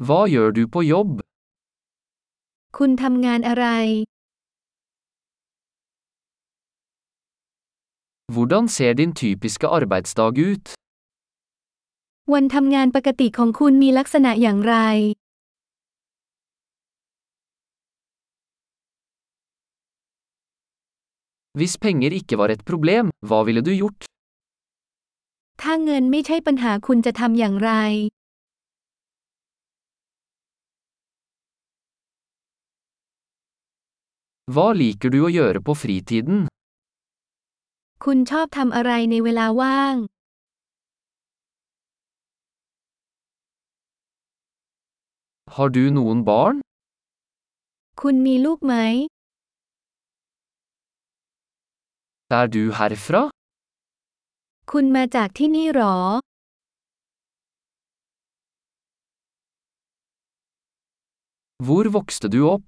Hva gjør du på jobb? คุณทำงานอะไร Hvordan ser din typiske arbeidsdag ut? วันทำงานปกติของคุณมีลักษณะอย่างไร Hvis penger ikke var et problem, hva ville du gjort? ถ้าเงินไม่ใช่ปัญหาคุณจะทำอย่างไร Hva liker du å gjøre på fritiden? คุณชอบทำอะไรในเวลาว่าง Har du noen barn? คุณมีลูกไหม Er du herfra? คุณมาจากที่นี่หรอ Hvor vokste du opp?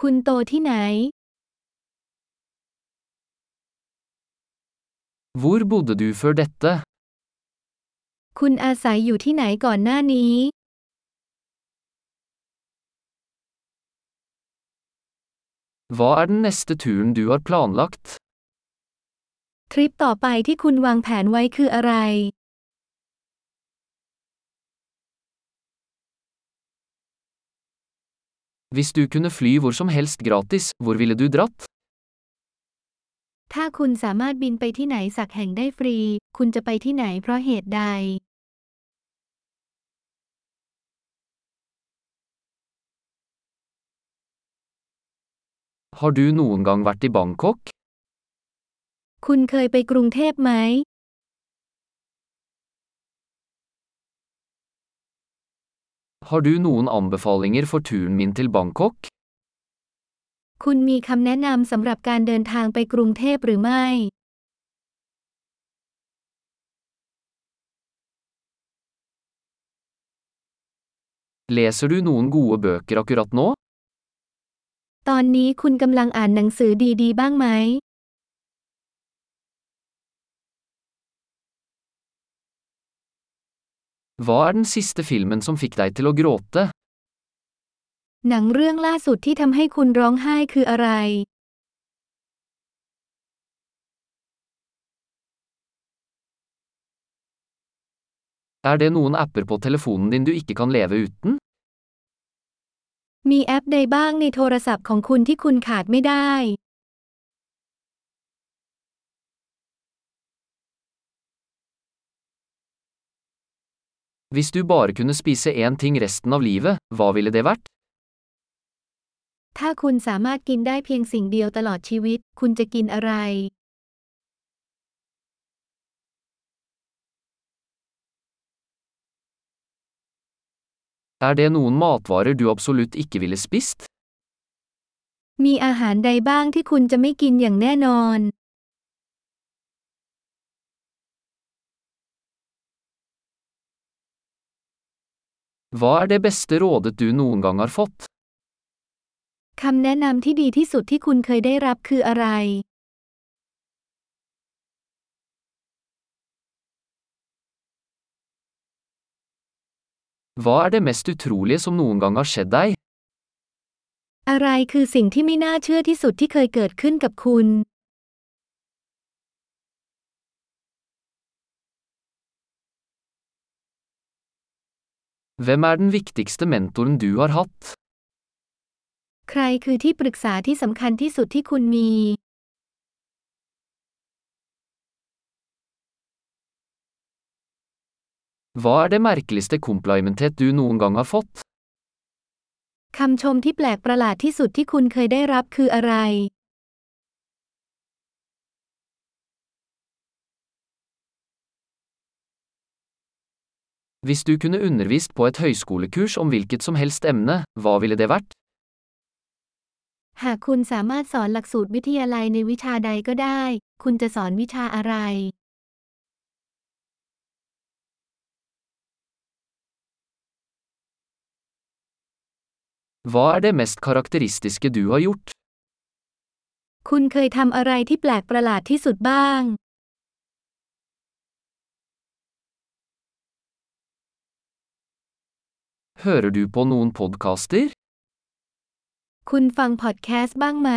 คุณโตที่ไหน Hvor bodde du før dette? คุณอาศัยอยู่ที่ไหนก่อนหน้านี้ Hva er den neste turen du har planlagt? ทริปต่อไปที่คุณวางแผนไว้คืออะไร Hvis du kunne fly hvor som helst gratis, hvor ville du dratt? ถ้าคุณสามารถบินไปที่ไหนสักแห่งได้ฟรี คุณจะไปที่ไหนเพราะเหตุใด Har du noen gang vært i Bangkok? คุณเคยไปกรุงเทพไหม Har du noen anbefalinger for turen min til Bangkok? คุณมีคำแนะนำสำหรับการเดินทางไปกรุงเทพหรือไม่ Leser du noen gode bøker akkurat nå? ตอนนี้คุณกำลังอ่านหนังสือดีๆ บ้างไหม Hva er den siste filmen som fikk deg til å gråte? หนังเรื่องล่าสุดที่ทำให้คุณร้องไห้คืออะไร Er det noen apper på telefonen din du ikke kan leve uten? มีแอปใดบ้างในโทรศัพท์ของคุณที่คุณขาดไม่ได้ Hvis du bare kunne spise én ting resten av livet, hva ville det vært? ถ้าคุณสามารถกินได้เพียงสิ่งเดียวตลอดชีวิต คุณจะกินอะไร Er det noen matvarer du absolutt ikke ville spist? มีอาหารใดบ้างที่คุณจะไม่กินอย่างแน่นอน Hva er det beste rådet du noen gang har fått? คำแนะนำที่ดีที่สุดที่คุณเคยได้รับคืออะไร Hva er det mest utrolige som noen gang har skjedd deg? อะไรคือสิ่งที่ไม่น่าเชื่อที่สุดที่เคยเกิดขึ้นกับคุณ Hvem er den viktigste mentoren du har hatt? ใครคือที่ปรึกษาที่สำคัญที่สุดที่คุณมี Hva er det merkeligste komplimentet du noen gang har fått? คำชมที่แปลกประหลาดที่สุดที่คุณเคยได้รับคืออะไร Hvis du kunne undervist på et høyskolekurs om hvilket som helst emne, hva ville det vært? หากคุณสามารถสอนหลักสูตรวิทยาลัยในวิชาใดก็ได้ คุณจะสอนวิชาอะไร Hva er det mest karakteristiske du har gjort? คุณเคยทำอะไรที่แปลกประหลาดที่สุดบ้าง Hører du på noen podkaster? คุณฟังพอดแคสต์บ้างไหม